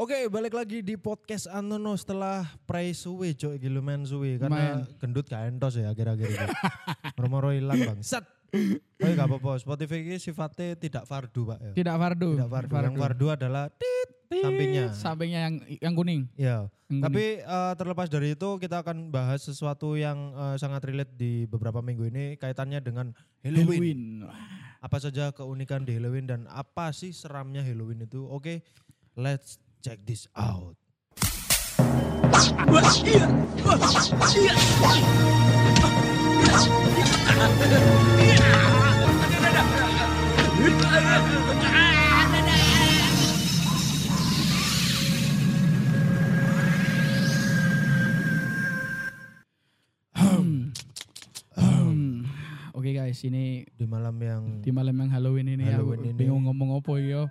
Oke, balik lagi di podcast Antono setelah pray suwe, cok iki lumayan suwe karena gendut gak entos ya akhir-akhir ini. Moro-moro hilang bang. Set. Tapi gak apa-apa, Spotify ini sifatnya tidak fardu pak ya. Tidak fardu. Tidak fardu. Yang fardu adalah tit, sampingnya. Sampingnya yang yang kuning. Ya. Yang Tapi eh, terlepas dari itu kita akan bahas sesuatu yang eh, sangat relate di beberapa minggu ini kaitannya dengan. Halloween. Halloween. Apa saja keunikan di Halloween dan apa sih seramnya Halloween itu? Oke, let's check this out. Hmm. Oke guys, ini Di malam yang di malam yang Halloween ini Halloween aku ini. bingung ngomong apa ya.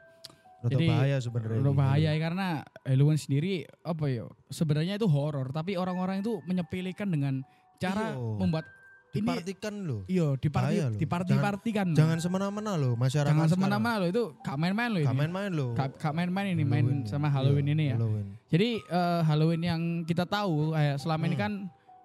Rada Jadi, bahaya sebenarnya. Ini. bahaya ya karena Halloween sendiri apa ya? Sebenarnya itu horor, tapi orang-orang itu menyepelekan dengan cara Iyo. membuat ini Dipartikan loh. iya diparti Bahaya loh. diparti-partikan. Jangan semena-mena loh masyarakat. Jangan semena-mena loh itu gak main-main loh Gak ini. main-main loh. Gak, gak main-main ini Halloween main sama Halloween Iya, ini ya. Halloween. Jadi eh, Halloween yang kita tahu kayak selama ini Hmm. kan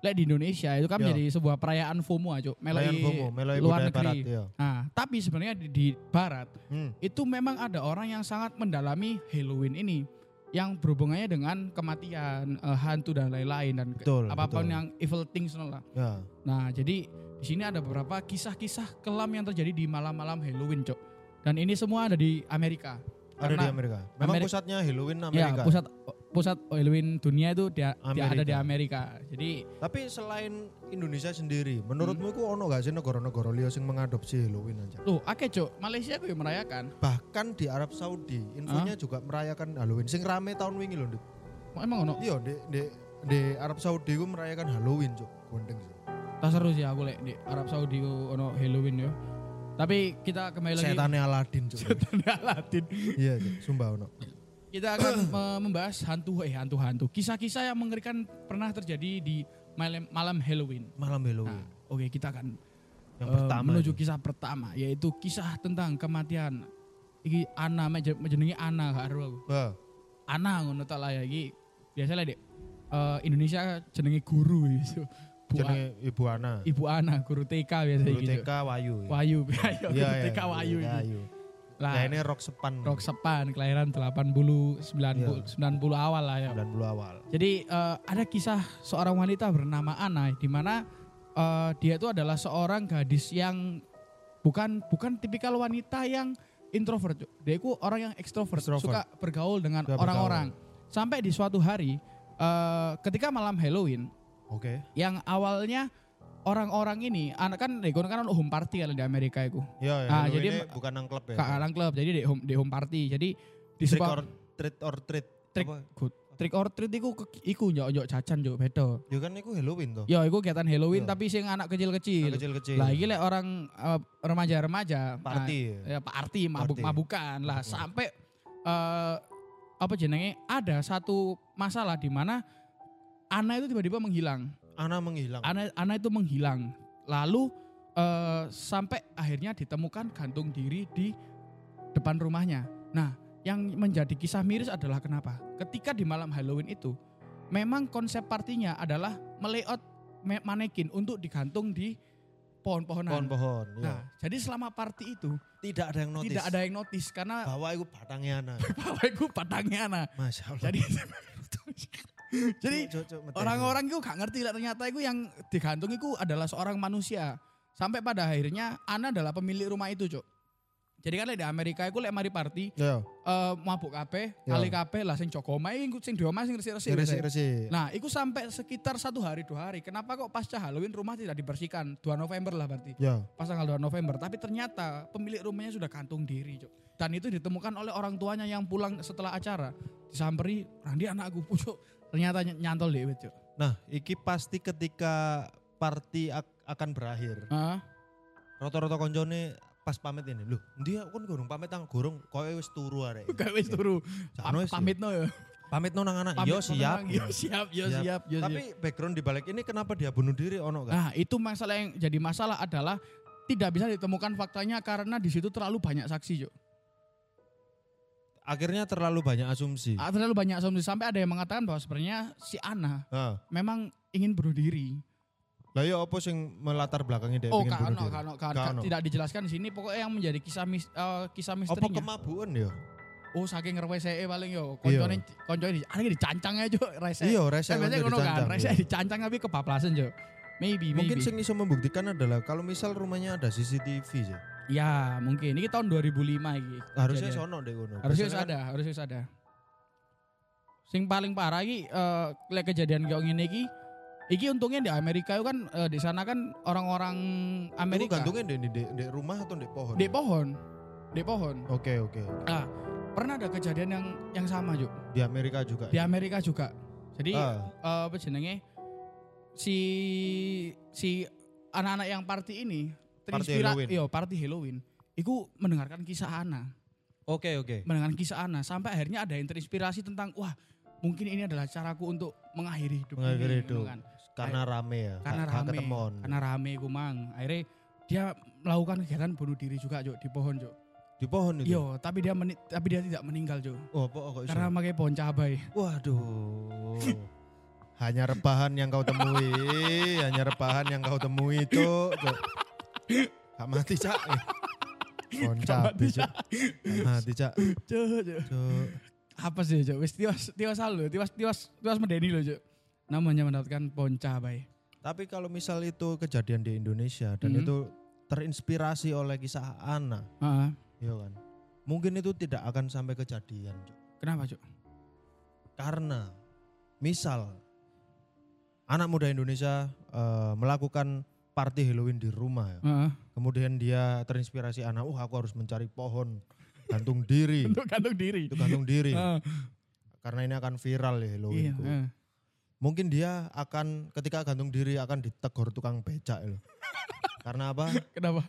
lek di Indonesia itu kan menjadi sebuah perayaan FOMO aja, meloi Perayaan FOMO, meloi luar negeri. barat. Nah, tapi sebenarnya di, di barat Hmm. itu memang ada orang yang sangat mendalami Halloween ini yang berhubungannya dengan kematian, eh, hantu dan lain-lain dan Betul, apa pun betul. yang evil things lah. Ya. Nah, jadi di sini ada beberapa kisah-kisah kelam yang terjadi di malam-malam Halloween, Cok. Dan ini semua ada di Amerika. Ada di Amerika. Memang Ameri- pusatnya Halloween Ya, Amerika. pusat pusat Halloween dunia itu dia, dia ada di Amerika. Jadi Tapi selain Indonesia sendiri, menurutmu Hmm. itu ono gak sih negara-negara liya sing mengadopsi Halloween aja? Tuh, akeh cok, Malaysia gue merayakan. Bahkan di Arab Saudi, infonya juga merayakan Halloween. Sing rame tahun wingi loh, Dit. Oh, Emang ono? Iya, di, di, di Arab Saudi ku merayakan Halloween, Cuk. Gondeng sih. Tak seru sih aku lek di Arab Saudi ono Halloween yo. Tapi kita kembali lagi Setannya Aladin. Setan Aladin. Iya. Sumpah ono. Kita akan me- membahas hantu eh hantu-hantu. Kisah-kisah yang mengerikan pernah terjadi di malam, malam Halloween. Malam Nah, Halloween. oke kita akan yang eh, pertama. menuju itu. kisah pertama yaitu kisah tentang kematian. Iki Ana jenenge Ana karo aku. Wah, Ana ngono tak lah ya iki. Biasa lah Dek. Eh, Indonesia jenenge guru gitu. Bu A- jenenge Ibu Ana. Ibu Ana, guru TK biasa Guru gitu. TK Wayu. ya. Wayu, ayo Iya, guru iya, TK Wayu iya, ini. Wayu. Lah, Ya ini rock sepan. Rok Sepan, kelahiran 80 90 90 awal lah ya. 90 awal. Jadi eh, ada kisah seorang wanita bernama Ana di mana eh, dia itu adalah seorang gadis yang bukan bukan tipikal wanita yang introvert. Dia itu orang yang ekstrovert, Extrovert. suka bergaul dengan orang-orang. Sampai di suatu hari eh, ketika malam Halloween Oke. yang awalnya orang-orang ini anak kan kono kan home party kalau di Amerika itu. Iya, ya, Ah, Halloween jadi- ini bukan nang klub ya. Kak Alang Club jadi di home, di home party. Jadi di Trick or treat or treat. Trick- Apa? Good. trick or treat iku iku njok njok cacan njok beda. Ya kan itu Halloween toh. Ya iku kegiatan Halloween Iya. tapi sing anak kecil-kecil. Kecil-kecil. Lah iki lek orang eh, remaja-remaja Party. nah, ya party mabuk-mabukan lah sampai eh apa jenenge ada satu masalah di mana Ana itu tiba-tiba menghilang. Ana menghilang. Ana Ana itu menghilang. Lalu eh, sampai akhirnya ditemukan gantung diri di depan rumahnya. Nah, yang menjadi kisah miris adalah kenapa? Ketika di malam Halloween itu, memang konsep partinya adalah melayout me- manekin untuk digantung di pohon-pohonan. Pohon-pohon. ya. Nah, jadi selama party itu tidak ada yang notice. tidak ada yang notice karena Bahwa itu batangnya Ana. bahwa itu batangnya Ana. Masya Allah. Jadi jadi orang-orang itu gak ngerti lah ternyata itu yang digantung itu adalah seorang manusia. Sampai pada akhirnya Ana adalah pemilik rumah itu, Cuk. Jadi kan di Amerika itu lek mari party Ya, eh mabuk kabeh, Ya. kali kabeh lah sing jogo omahe iku sing di omah sing resik-resik. biasanya. resik-resik. Nah, itu sampai sekitar satu hari dua hari. Kenapa kok pasca Halloween rumah tidak dibersihkan? 2 November lah berarti. Ya, Pas tanggal 2 November. Tapi ternyata pemilik rumahnya sudah gantung diri, Cuk. Dan itu ditemukan oleh orang tuanya yang pulang setelah acara. Disamperi, Randi anakku, Cuk. Ternyata ny- nyantol deh, Cuk. Nah, iki pasti ketika party ak- akan berakhir. Heeh. Rata-rata koncone pas pamit ini. Loh, dia kan gurung pamit tang gurung kowe wis turu arek. Gak wis turu. Ya. Pamit no ya. Pamit no nang anak. Yo siap. Yo siap, yo Siap. yo siap. Tapi background di balik ini kenapa dia bunuh diri ono kan? Nah, itu masalah yang jadi masalah adalah tidak bisa ditemukan faktanya karena di situ terlalu banyak saksi, Cuk. Akhirnya terlalu banyak asumsi. Ah, Terlalu banyak asumsi sampai ada yang mengatakan bahwa sebenarnya si Ana Heeh. memang ingin bunuh diri. Lah ya apa sing melatar belakangnya dia oh, kano, bunuh diri? kano, kano, Kano. tidak dijelaskan di sini. Pokoknya yang menjadi kisah mis, eh, kisah Apa misterinya. kemabuan ya? oh, saking ngerwese paling yo. Iya. Koncone koncone di ada dicancang aja rese. Iya, rese Kan biasanya kan ngono kan, rese iya. dicancang tapi kebablasan jo. Maybe, Mungkin maybe. sing iso membuktikan adalah kalau misal rumahnya ada CCTV sih. Ya, mungkin. Ini tahun 2005 iki. Harusnya kejadian. sono deh ngono. Harusnya kan- ada, harusnya ada. Sing paling parah iki eh lek kejadian kayak ngene iki iki untungnya di Amerika itu kan eh, di sana kan orang-orang Amerika gantungnya di, di, di rumah atau di pohon? di pohon. Di pohon. Oke oke. Nah, pernah ada kejadian yang yang sama, Juk. Di Amerika juga. Di Amerika juga. Jadi Ah, eh, apa jenenge si si anak-anak yang party ini Party terinspira- Halloween. iya, party Halloween. Iku mendengarkan kisah Ana. Oke oke. mendengarkan kisah Ana sampai akhirnya ada yang terinspirasi tentang wah mungkin ini adalah caraku untuk mengakhiri hidup Mengakhiri ini, hidup. ngono kan. Karena rame ya. karena rame ketemon. karena rame ku mang akhirnya dia melakukan kegiatan bunuh diri juga Jok, di pohon Jok. Di pohon itu. Yo, tapi dia meni- tapi dia tidak meninggal Jok. Oh, apa kok? Karena pakai pohon cabai. Waduh. hanya rebahan yang kau temui, hanya rebahan yang kau temui, Cuk. Cuk. Gak mati, Cak. Eh. Konca, mati, Cuk. Gak mati, Cak. Cok, Cok. Cuk. Apa sih Jok? Wis tiwas tiwas lho, tiwas tiwas tiwas medeni loh Jok. Namanya mendapatkan pohon cabai. Tapi kalau misal itu kejadian di Indonesia dan Hmm. itu terinspirasi oleh kisah Ana, Heeh. ya kan? Mungkin itu tidak akan sampai kejadian, Cuk. Kenapa Jok? Karena misal anak muda Indonesia eh, melakukan party Halloween di rumah ya. Heeh. Kemudian dia terinspirasi anak, "Uh, aku harus mencari pohon gantung diri." Untuk gantung diri. itu gantung diri. Heeh. Karena ini akan viral ya Iya, Halloween. ku. heeh. Mungkin dia akan ketika gantung diri akan ditegur tukang becak loh. Karena apa? Kenapa?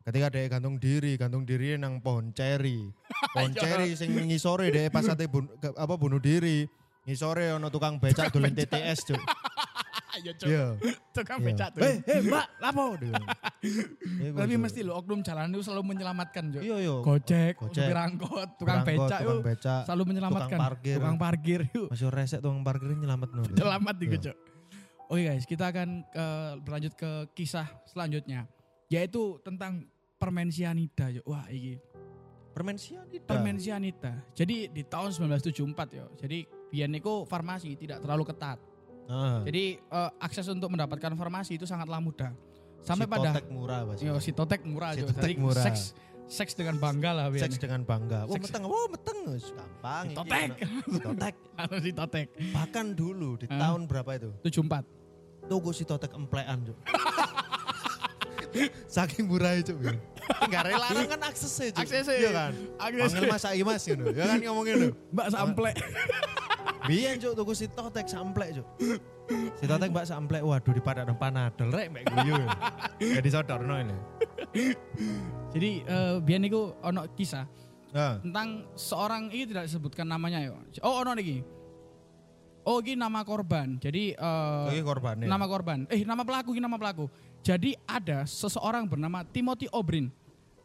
Ketika dia gantung diri, gantung diri nang pohon ceri. Pohon Iya. ceri sing ngisore dia pas ate bun- apa bunuh diri. Ngisore ono tukang becak dolen TTS, Cuk. Ayo Cok. Iya. Tukang Iya. becak tuh. Eh, eh, Mbak, lapo? Tapi mesti lo oknum jalan itu selalu menyelamatkan Jo. Iya, iya. Gojek, supir angkot, tukang becak yuk selalu menyelamatkan. tukang parkir. Tukang parkir yuk. Masih resek tukang parkir nyelamat no. Selamat di Iya. Jo. Oke guys, kita akan ke- berlanjut ke kisah selanjutnya, yaitu tentang permen sianida. Wah, ini Permen sianida. permen sianida. Jadi di tahun 1974 yo. Jadi biyen niku farmasi tidak terlalu ketat. Ah, Jadi eh, akses untuk mendapatkan farmasi itu sangatlah mudah. Sampai si pada totek murah. Yo, si totek murah Si Jo. totek Jadi murah. seks seks dengan bangga lah. Seks dengan bangga. Wah, Seks- meteng, wah meteng. Gampang. Si iki totek. anak. Si totek. Harus si totek. Bahkan dulu di Ah. tahun berapa itu? 74. Tuku si totek emplean, Cuk. Saking murah itu, Cuk. Enggak rela kan aksesnya, Cuk. Aksesnya. Iya kan? Aksesnya. Panggil Mas Ai Mas gitu. Ya kan ngomongin lho. Mbak sample. Biyen Cuk tuku si totek samplek, Cuk. Si totek Mbak samplek, waduh di pada panadol rek mbak guyu. Ya disodorno ini. Jadi eh biyen niku ono kisah Nah, tentang seorang ini tidak disebutkan namanya yo. Oh ono niki. Oh ini nama korban. Jadi eh Iki korbannya. nama korban. Eh nama pelaku ini nama pelaku. Jadi ada seseorang bernama Timothy O'Brien.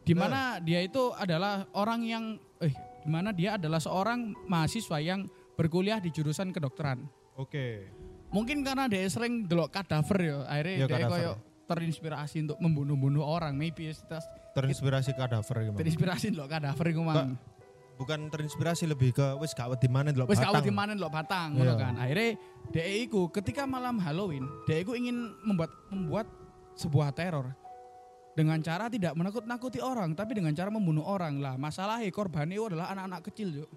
Di mana dia itu adalah orang yang eh di mana dia adalah seorang mahasiswa yang berkuliah di jurusan kedokteran. Oke. Mungkin karena dia sering delok kadaver ya, akhirnya Iya, dia koyo terinspirasi untuk membunuh-bunuh orang. Maybe terus Terinspirasi kadaver gimana? terinspirasi delok kadaver iku mang. Bukan terinspirasi lebih ke wis gak wedi mana delok Wis batang. kawit dimanen delok batang ngono kan. Akhirnya dia iku ketika malam Halloween, dia iku ingin membuat membuat sebuah teror dengan cara tidak menakut-nakuti orang, tapi dengan cara membunuh orang lah. Masalahnya korban itu adalah anak-anak kecil, Juk.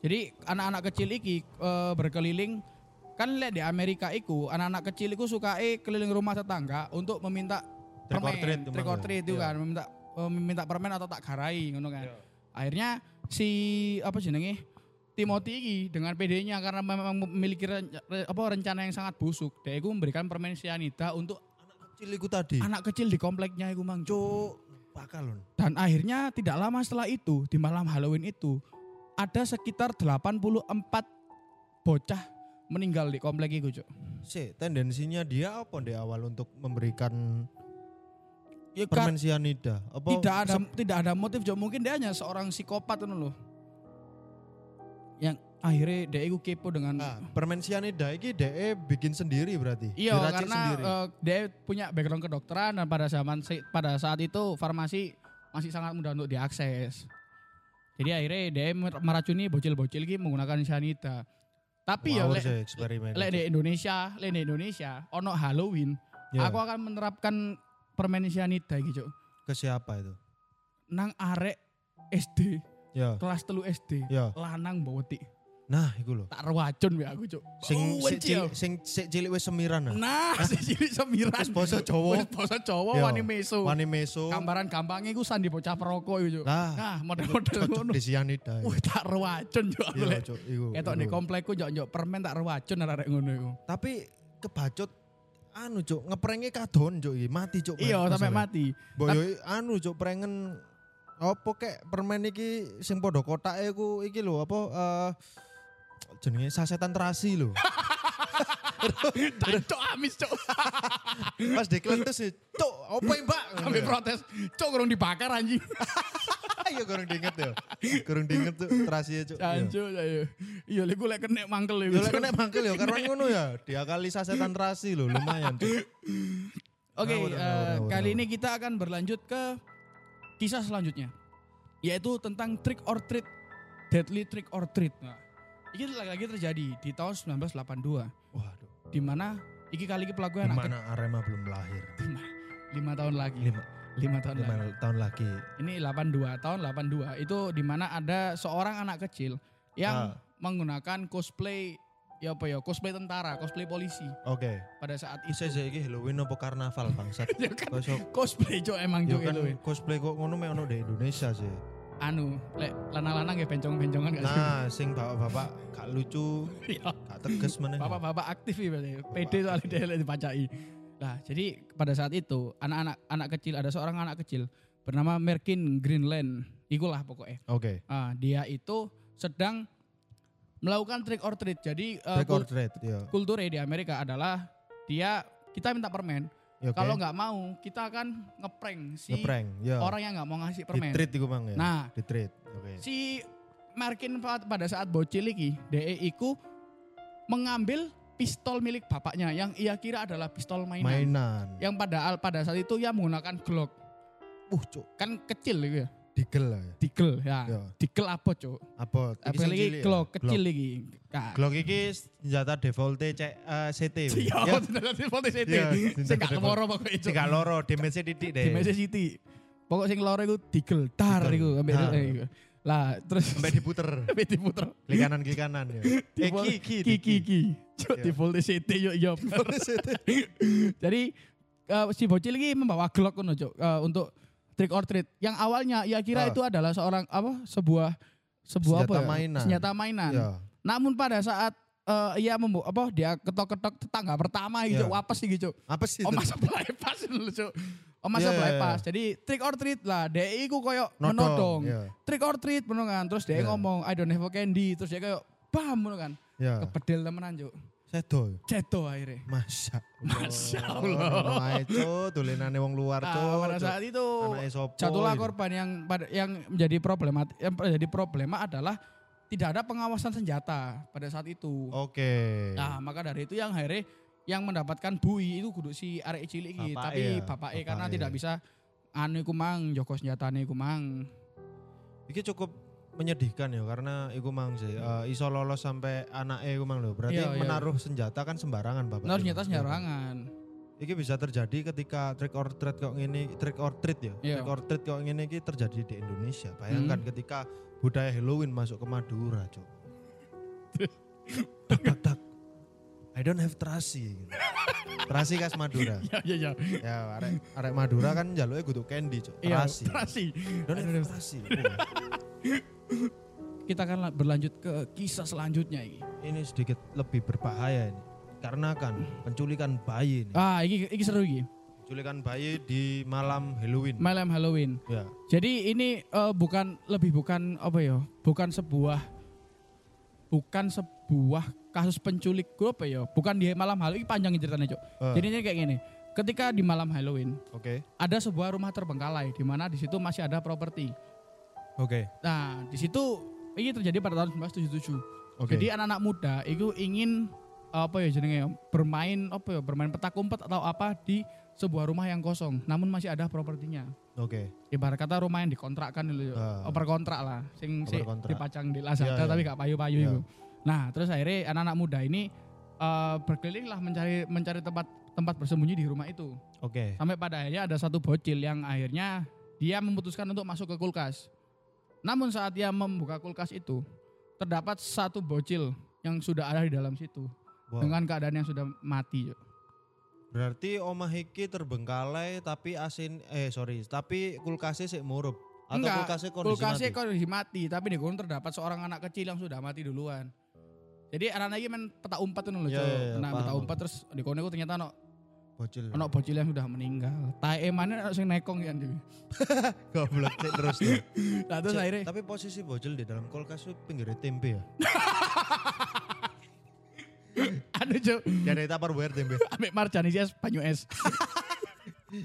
Jadi anak-anak kecil iki eh, berkeliling kan lihat di Amerika iku anak-anak kecil iku suka keliling rumah tetangga untuk meminta Trick or permen, treat itu trick or treat itu Iya. kan, meminta eh, meminta permen atau tak garai ngono kan. Iya. Akhirnya si apa jenenge Timothy iki dengan PD-nya karena memang memiliki ren- re- apa rencana yang sangat busuk, dia iku memberikan permen cyanida untuk Kecil iku tadi. anak kecil di kompleknya iku mang. Cuk. Cuk, bakal lho. Dan akhirnya tidak lama setelah itu di malam Halloween itu ada sekitar 84 bocah meninggal di komplek itu, Cuk. Sih, tendensinya dia apa di awal untuk memberikan Ya, permen sianida? Apa tidak ada tidak ada motif Cuk. mungkin dia hanya seorang psikopat itu loh yang akhirnya dia itu kepo dengan Ah, permen sianida iki DE bikin sendiri berarti. Iya karena sendiri. eh, dia punya background kedokteran dan pada zaman si- pada saat itu farmasi masih sangat mudah untuk diakses. Jadi akhirnya dia mer- meracuni bocil-bocil ini menggunakan cyanida. Tapi ya Ngawur lek lek di Indonesia, lek di Indonesia ono Halloween, Ya, aku akan menerapkan permen iki, Cuk. ke siapa itu? Nang arek SD, Ya. kelas telu SD, Ya. lanang bawa tik. Nah, iku lho. Tak rewacun ya aku, Cuk. Sing Oh, sik wenci, cilik sing sik cilik wis semiran ah. Nah, si cilik semiran. Wis basa Jawa. Wis basa Jawa Ya, wani meso. Wani meso. Gambaran gampangnya iku sandi bocah perokok iku, Cuk. Lah, Nah, model-model ngono. di sianida. Wih, tak rewacun Cuk. Iya. Cuk, iku. Ketok di komplekku njok-njok permen tak rewacun arek ngono iku. Tapi kebacut anu cuk ngeprenge kadon cuk iki mati cuk Iya, sampai mati. Boyo anu cuk prengen apa kek permen iki sing padha kotake ku iki lho apa eh jenenge sasetan terasi lho. Cuk amis, Cuk. Pas dikletus sih, cuk, apa ya, Mbak? Kami protes. Cuk kurang dibakar anjing. Iya kurang diinget ya. Kurang diinget tuh terasi ya cuk. Iya. Anjuk ya. Iya, lek lek kena mangkel iku. lek kena mangkel ya karena ngono ya. Diakali sasetan terasi lho lumayan. Oke, eh, kali ini kita akan berlanjut ke kisah selanjutnya. Yaitu tentang trick or treat. Deadly trick or treat. Nah, ini lagi-lagi terjadi di tahun 1982. Waduh. Di mana iki kali ini pelaku Di anak mana Arema belum lahir? kecil. lima tahun lagi. Lima, Lima tahun lima lagi. tahun lagi. Ini 82 tahun 82 itu di mana ada seorang anak kecil yang Ah. menggunakan cosplay ya apa ya cosplay tentara, cosplay polisi Oke. pada saat itu. Saya iki Halloween apa karnaval bangsat? Ya kan cosplay cok emang Ya cok kan itu. cosplay kok ngono mek ono di Indonesia sih. Anu, lek lanang-lanang ya bencong-bencongan gak sih? Nah, sing bapak-bapak gak lucu, Iya. gak tegas meneh. Bapak-bapak aktif ya berarti. PD soalnya dia lek dipacai. Nah, jadi pada saat itu anak-anak anak kecil ada seorang anak kecil bernama Merkin Greenland. Ikulah pokoknya. Oke. Ah, dia itu sedang melakukan trick or treat. Jadi eh, Trick or kul- treat, ya. kulturnya di Amerika adalah dia kita minta permen. Ya, oke. Kalau nggak mau, kita akan ngeprank si ngeprank, ya. orang yang nggak mau ngasih permen. treat iku mang ya. Nah. Oke. si Markin pa- pada saat bocil iki, DE iku mengambil pistol milik bapaknya yang ia kira adalah pistol mainan. Mainan. Yang padahal pada saat itu ia menggunakan Glock. Uh, cuk, Kan kecil itu ya. Digel lah ya. Digel ya. Ya. Digel apa, Cuk? Apa? Sing Apalagi cilik ya? Glock kecil Glock. Nah, Glock iki senjata default cek eh, CT. weh. Iya, Ya, nanti foto CT. Iya, Sing gak default. kemoro pokoknya sing gak loro, damage titik deh. Messi City. Pokok sing loro iku digel tar iku ambek eh, iku. Lah, terus Sampai diputer. sampai diputer. Klik kanan klik kanan ya. Eh ki ki ki ki ki. Cuk Iya. Volt CT yo yo. Jadi eh, si bocil ini membawa Glock ngono, Cuk, eh, untuk trick or treat. Yang awalnya ia kira Ah. itu adalah seorang apa? Sebuah sebuah Senjata apa ya? mainan. Senjata mainan. Ya. Namun pada saat eh, ia membu apa dia ketok-ketok tetangga pertama gitu, Iya. wapes gitu, Cuk. Apa sih Oh masa belai pas dulu cuk. Oh masa Iya, belai iya, pas. Jadi trick or treat lah. Dia iku koyo Nodong, menodong. iya. Trick or treat bener kan. Terus dia Iya. ngomong I don't have a candy. Terus dia kayak bam bener kan. Ya. Kepedel temenan cuk. Sedo. Ceto akhirnya. Masya Masya Allah. Ngono ae, Cuk, dolenane wong luar, Nah, Cuk. pada saat itu jatuhlah korban yang yang menjadi problema yang menjadi problema adalah tidak ada pengawasan senjata pada saat itu. Oke. Nah, maka dari itu yang akhirnya yang mendapatkan bui itu kudu si arek cilik iki, tapi ya, bapake karena bapake. tidak bisa anu iku mang joko senjatane iku mang. Iki cukup menyedihkan ya karena iku mang sih eh, iso lolos sampai anaknya iku mang lho. Berarti Iya, iya. menaruh senjata kan sembarangan Bapak. Iku. senjata sembarangan. Iki bisa terjadi ketika trick or treat kok ngene trick or treat ya. Iya. Trick or treat kok ngene iki terjadi di Indonesia. Bayangkan Hmm. ketika budaya Halloween masuk ke Madura, Cuk. tak, tak, tak. I don't have terasi. terasi khas Madura. Iya iya iya. ya, arek arek Madura kan jaluknya kudu candy, Cuk. Iya, Terasi. terasi. Don't have terasi. Kita akan la- berlanjut ke kisah selanjutnya ini. ini sedikit lebih berbahaya ini. Karena kan penculikan bayi ini. Ah, iki iki seru iki. Penculikan bayi di malam Halloween. Malam Halloween. ya. Jadi ini eh, bukan lebih bukan apa ya? Bukan sebuah bukan sebuah kasus penculik gue apa ya? Bukan di malam Halloween ini panjang ceritanya, Cok. Eh, Jadi ini kayak gini. ketika di malam Halloween Oke. ada sebuah rumah terbengkalai di mana di situ masih ada properti. Oke. Nah, di situ ini terjadi pada tahun 1977. Oke. Jadi anak-anak muda itu ingin apa ya jenenge bermain apa ya bermain petak umpet atau apa di sebuah rumah yang kosong namun masih ada propertinya. Oke. Ibarat kata rumah yang dikontrakkan dulu, Ah. oper kontrak lah, sing Oper kontrak. dipacang di Lazada Iya, iya. tapi gak payu-payu Iya. itu. Nah, terus akhirnya anak-anak muda ini eh, berkeliling lah mencari mencari tempat tempat bersembunyi di rumah itu. Oke. Sampai pada akhirnya ada satu bocil yang akhirnya dia memutuskan untuk masuk ke kulkas. Namun saat dia membuka kulkas itu, terdapat satu bocil yang sudah ada di dalam situ Wah. dengan keadaan yang sudah mati. Berarti omah iki terbengkalai tapi asin eh sorry, tapi kulkasnya sik murup. Atau Enggak, kulkasnya kondisi Kulkasnya mati? kondisi mati, tapi di kono terdapat seorang anak kecil yang sudah mati duluan. Jadi anak-anak ini main peta umpat itu loh, Iya, Cuk. iya, Nah, peta umpat terus di kono ternyata ono Bocil. ono bocil yang sudah meninggal. Tae mana ono sing nekong kan. Cuk. Goblok cek terus tuh. Nah, terus akhirnya Tapi posisi bocil di dalam kulkas itu pinggirnya tempe ya. ada Cuk, Ya dari Tupperware tempe. ambek marjani es banyu es.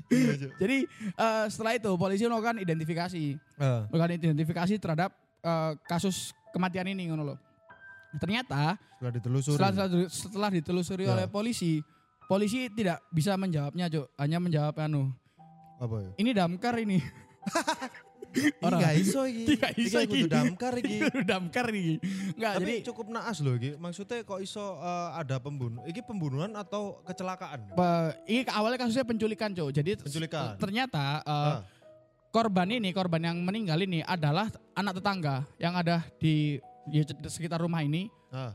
Iya. Jadi eh, setelah itu polisi melakukan identifikasi, Eh, melakukan identifikasi terhadap eh, kasus kematian ini ngono loh. Ternyata setelah ditelusuri. setelah, setelah, setelah ditelusuri Ya. oleh polisi, polisi tidak bisa menjawabnya, Cuk. Hanya menjawab anu, apa ya? ini damkar ini. Ini gak iso iki. Gak iso Iki kudu iki. damkar iki. damkar ini. Enggak, Tapi jadi cukup naas loh iki. Maksudnya kok iso eh, ada pembunuh? Iki pembunuhan atau kecelakaan? pe- ini awalnya kasusnya penculikan, Cuk. Jadi Penculikan. ternyata eh, Ah, korban ini, korban yang meninggal ini adalah anak tetangga yang ada di, di sekitar rumah ini ah.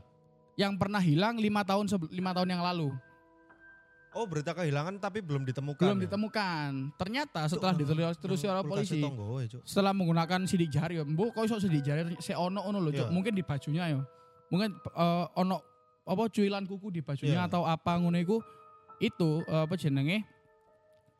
yang pernah hilang lima tahun lima tahun yang lalu Oh berita kehilangan tapi belum ditemukan. belum ya? ditemukan ternyata setelah Cuk, ditelusuri oleh polisi tonggo ya, setelah menggunakan sidik jari ya mbok kok iso sidik jari se ono ono loh. Iya. mungkin di bajunya ya mungkin eh, ono apa cuilan kuku di bajunya Iya. atau apa ngono iku itu eh, apa jenenge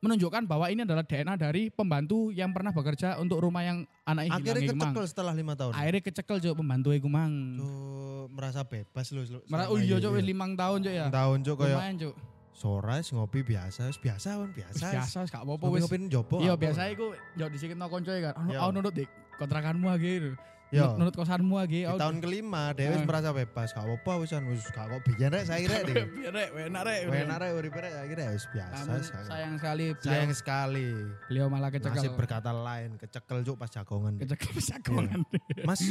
menunjukkan bahwa ini adalah DNA dari pembantu yang pernah bekerja untuk rumah yang anaknya hilang Akhirnya kecekel setelah lima tahun. Akhirnya kecekel Cuk pembantu iku mang. Cuk, merasa bebas loh. selama oh iya ini, Cuk wis tahun Cuk ya. Tahun Cuk kayak Lumayan. Sore wis ngopi biasa, wis biasa kan biasa. Wis biasa wis gak apa-apa wis. Jopo. Iya apa? biasa iku yo disikitno koncoe kan. Ono Iya. oh, nurut dik kontrakanmu lagi. Iya. Nurut, nurut kosanmu lagi. Di tahun kelima dia wis Ah. merasa bebas. Gak apa-apa wisan wis gak kok biyen rek saya rek. Biar rek, enak rek. Enak rek urip rek wis biasa. Namun wis gak- sayang sekali Sayang sekali. beliau malah kecekel. Nasib berkata lain, kecekel cuk pas jagongan. Kecekel sakongan. Mas,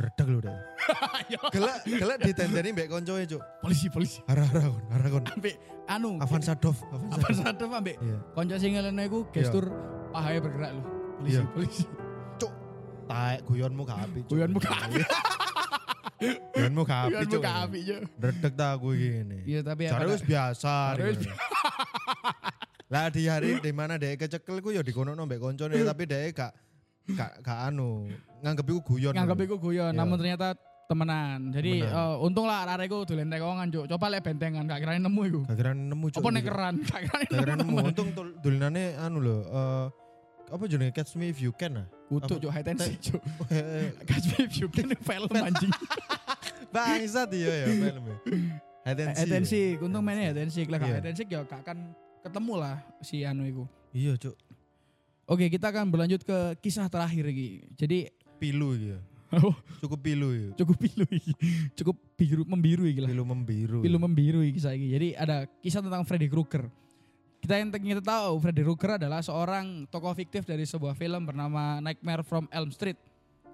redeg lu deh. Gelak, gelak ditendeni mbek koncoe cuk. polisi polisi. Hara-hara kon, hara kon. Ambek anu Avanza Dov, Avanza. sadar ambek Iya. konco sing ngelene iku gestur pahanya bergerak lho. Polisi Iya. polisi. Cuk, taek guyonmu gak api. Cuk. Guyonmu gak api. Guyonmu gak api Biar cuk. buka api Cuk. Redeg ta aku gini. Iya tapi ya Cari wis biasa. Cari. Lah di hari di mana dek kecekel ku ya dikono mbek koncone tapi dek gak gak gak anu nganggep iku guyon. nganggep iku guyon Iya. namun ternyata temenan. Jadi Temenan. eh, untung lah arek iku dolen tekongan Cuk. Coba lek bentengan gak kira nemu iku. Gak kira nemu cuk. Apa? Gak kira Gak kira nemu. Untung dolinane anu lho eh apa jenenge Catch Me If You Can ah. Kutuk Apa? Cuk high tensi Cuk. Eh, Catch me if you can film anjing. Bangsat iya ya filmnya. Atensi. Atensi, untung mainnya atensi. Lah Iya. atensi ya gak akan ketemu lah si anu iku. Iya cuk. Oke, kita akan berlanjut ke kisah terakhir iki. Jadi Pilu ya. Oh. Cukup pilu ya. cukup pilu iki. Cukup biru membiru iki lah. Pilu membiru. Pilu membiru iki kisah iki. Jadi ada kisah tentang Freddy Krueger. Kita yang kita tahu Freddy Krueger adalah seorang tokoh fiktif dari sebuah film bernama Nightmare from Elm Street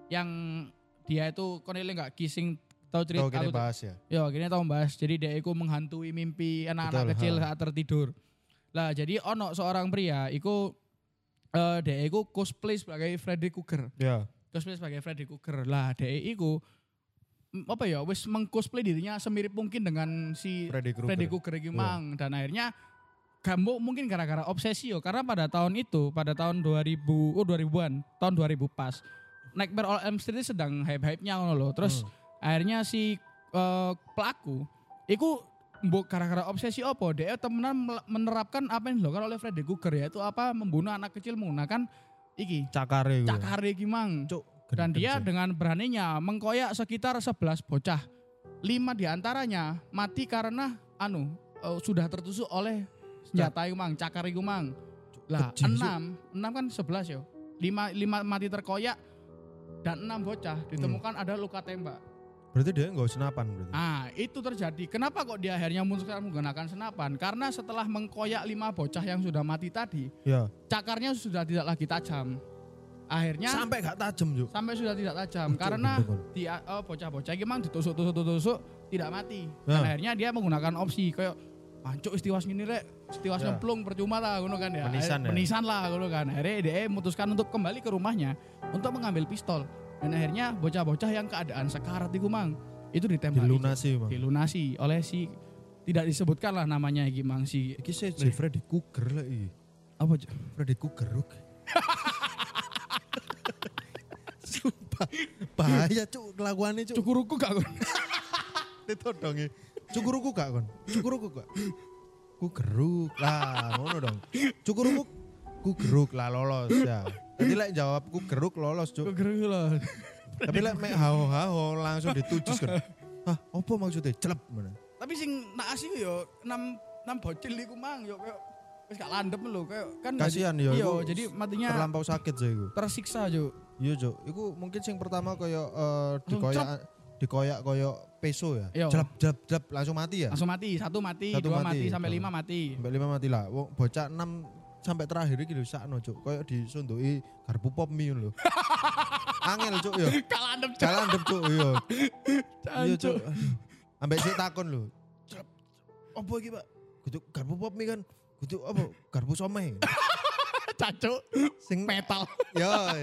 yang dia itu konele nggak kissing tahu cerita Tahu kita aku- bahas ya. Ya, akhirnya tahu bahas. Jadi dia itu menghantui mimpi anak-anak kecil ha. saat tertidur. Lah, jadi ono seorang pria iku eh dia iku cosplay sebagai Freddy Krueger. Ya. Cosplay sebagai Freddy Krueger. Lah, dia iku apa ya wis mengcosplay dirinya semirip mungkin dengan si Freddy Krueger. Freddy Krueger iki Iya. mang dan akhirnya Gambo mungkin gara-gara obsesi yo karena pada tahun itu pada tahun 2000 oh 2000-an tahun 2000 pas Nightmare on Elm Street sedang hype-hype-nya ngono loh terus Hmm. akhirnya si eh, pelaku iku mbok gara-gara obsesi opo dia temenan menerapkan apa yang dilakukan oleh Freddy Krueger yaitu apa membunuh anak kecil menggunakan iki Cakare gue. cakare iki mang Cuk. dan dia dengan beraninya mengkoyak sekitar 11 bocah. Lima di antaranya mati karena anu eh, sudah tertusuk oleh senjata iku mang, cakar iku mang. Lah, enam, enam kan sebelas yo. Lima, lima mati terkoyak dan enam bocah ditemukan Hmm. ada luka tembak. Berarti dia nggak senapan berarti. Ah, itu terjadi. Kenapa kok dia akhirnya memutuskan menggunakan senapan? Karena setelah mengkoyak lima bocah yang sudah mati tadi, Ya. cakarnya sudah tidak lagi tajam. Akhirnya Sampai gak tajam juga. sampai sudah tidak tajam Cuk, karena bener, di oh, bocah-bocah ini memang ditusuk-tusuk-tusuk tidak mati. Ya. Dan akhirnya dia menggunakan opsi kayak Pancuk istiwas gini rek, istiwas Ya. nyemplung percuma lah ngono kan ya. Akhirnya- ya. Menisan lah ngono kan. Akhirnya dia memutuskan untuk kembali ke rumahnya untuk mengambil pistol. Dan akhirnya bocah-bocah yang keadaan sekarat itu mang itu ditembak Dilunasi, Bang. dilunasi oleh si tidak disebutkan lah namanya iki mang si Iki si Freddy Krueger lah iki. apa Cuk? Freddy Krueger. Sumpah. Bahaya cuk kelakuannya cuk. cukuruku gak kon? Itu dong ya. Cukuruku gak kon? Cukuruku gak? Ku geruk lah, ngono dong. Cukuruku ku geruk lah lolos ya. Tadi lek jawab ku geruk lolos cuk. Cukuruku loh. Tapi lek mek haho haho langsung ditujus kan. Hah, apa maksudnya? Celep mana? Tapi sing naas iku yo enam enam bocil iku mang yo kayak wis gak landep lho kayak kan Kasihan jadi- yo, Iya, jadi matinya Terlampau sakit sih iku. tersiksa jo. Iya cuk, iku mungkin sing pertama koyo eh, Langsung dikoyak dikoyak koyo peso ya. Iya. Jelap jelap jelap langsung mati ya. Langsung mati, satu mati, Satu dua mati. mati, sampai lima mati. Sampai lima mati lah. Wong bocah 6 sampai terakhir iki lho sakno cuk, koyo disunduki garpu pop mie lho. Angel cuk yo. Gak landep jo. Jalan dep cuk yo. Iya Jancuk. cuk. Ambek sik takon lho. Apa iki, Pak? Kudu garpu pop mie kan. Kudu apa? Garpu somai. Cancuk. Sing Metal. ya,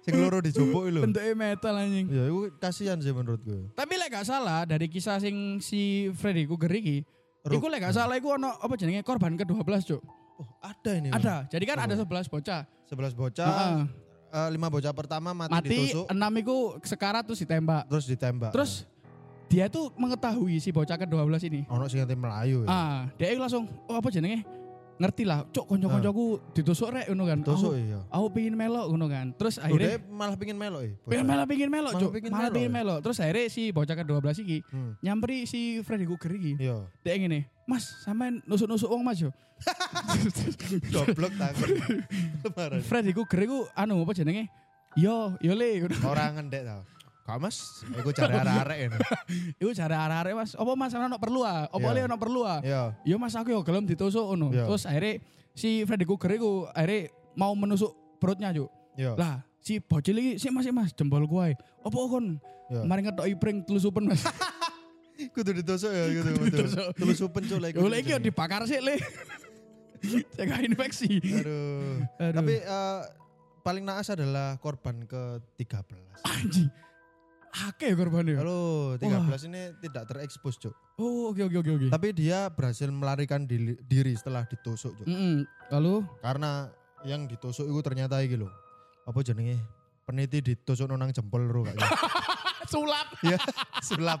sing loro dijupuk lho. Bentuknya metal anjing. Ya, itu kasihan sih menurutku. Tapi lek gak salah dari kisah sing si Freddy iki, Ruk. iku lek gak salah iku ono apa jenenge korban ke-12, Cuk. Oh, ada ini. Bang. Ada. Jadi kan Oh. ada 11 bocah. 11 bocah, Heeh. eh, lima bocah pertama mati, mati, ditusuk, enam iku sekarat terus ditembak. terus ditembak. Terus dia tuh mengetahui si bocah ke-12 ini. ono sing melayu ya. Ah, dia langsung oh apa jenenge? Ngerti lah, cuk kanca-kancaku ditusuk rek ngono kan. Tusuk Aku, iya. aku pingin melok ngono kan. Terus akhirnya dia malah pingin melok ya. pengen malah pingin melok, pingin Malah pingin ya? melok. Terus akhirnya si bocah ke-12 iki Hmm. nyamperin si Freddy Krueger iki. Iya. Dia ngene, "Mas, sampean nusuk-nusuk wong Mas yo." Goblok takut. Lebaran. Freddy Krueger iku anu apa jenenge? Yo, yo le. Orang ngendek tau. Kak mas, aku cari arek-arek ini. Iku jare arek-arek Mas, apa Mas sampean ono perlu ah? Apa Iya. le ono perlu ah? Iya. Yo Mas aku yo gelem ditusuk ngono. Iya. Terus akhirnya si Freddy Krueger iku akhirnya mau menusuk perutnya. Iya. Lah si bocil iki sik Mas sik Mas jempol kuwi. Apa kon? Mari ngetoki pring telusupen Mas. Kudu ditusuk ya gitu. Betul. ditusuk. Terus supen cuk lagi. Lek iki yo dibakar sik le. Cegah infeksi. Aduh. Aduh. Tapi eh, paling naas adalah korban ke-13. anjing. Akeh ya korbannya. Halo, 13 ini tidak terekspos, Cuk. Oh, oke oke oke oke. Tapi dia berhasil melarikan diri, diri setelah ditusuk, Cuk. Mm-mm. Lalu Karena yang ditusuk itu ternyata iki lho. Apa jenenge? Peniti ditusuk nang jempol ro kak. sulap. Ya, sulap.